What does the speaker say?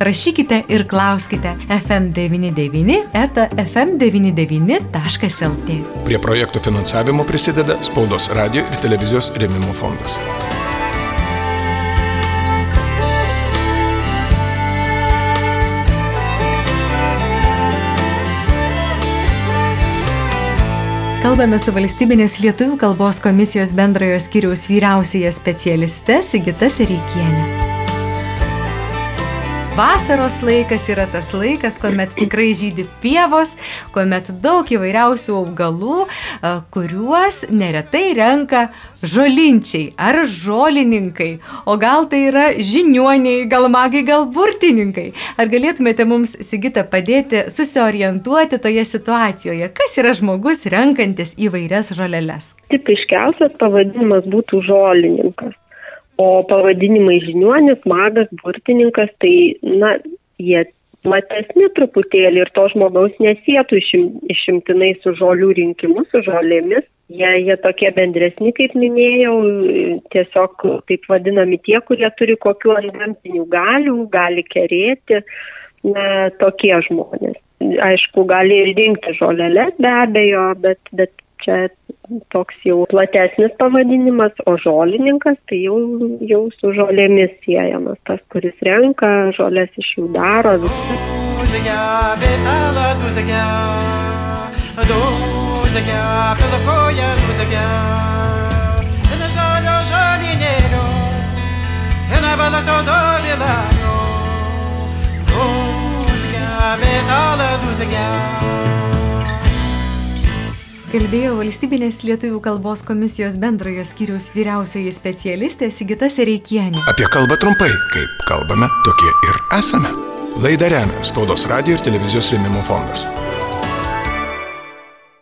rašykite ir klauskite FM99 eta FM99.lt. Prie projektų finansavimo prisideda Spaudos radio ir televizijos rėmimo fondas. Kalbame su valstybinės lietuvių kalbos komisijos bendrojo skiriaus vyriausiaja specialiste Sigita Sereikienė. Vasaros laikas yra tas laikas, kuomet tikrai žydi pievos, kuomet daug įvairiausių augalų, kuriuos neretai renka žolinčiai ar žolininkai, o gal tai yra žiniuoniai, gal magai, gal burtininkai. Ar galėtumėte mums, Sigita, padėti susiorientuoti toje situacijoje, kas yra žmogus renkantis įvairias žoleles? Tipiškiausias pavadinimas būtų žolininkas. O pavadinimai žiniuonis, magas, burtininkas, tai, na, jie platesni truputėlį ir to žmogaus nesėtų išim, išimtinai su žolių rinkimu, su žolėmis. Jie, jie tokie bendresni, kaip minėjau, tiesiog taip vadinami tie, kurie turi kokiu antgamtinių galių, gali kerėti, na, tokie žmonės. Aišku, gali ir rinkti žolelės be abejo, bet, bet čia toks jau platesnis pavadinimas, o žolininkas tai jau, jau su žolėmis siejamas, tas, kuris renka, žolės iš jų daro. Kalbėjo valstybinės lietuvių kalbos komisijos bendrojo skyriaus vyriausioji specialistė Sigita Sereikienė. Apie kalbą trumpai, kaip kalbame, tokie ir esame. Laidą remia Spaudos radio ir televizijos rėmimo fondas.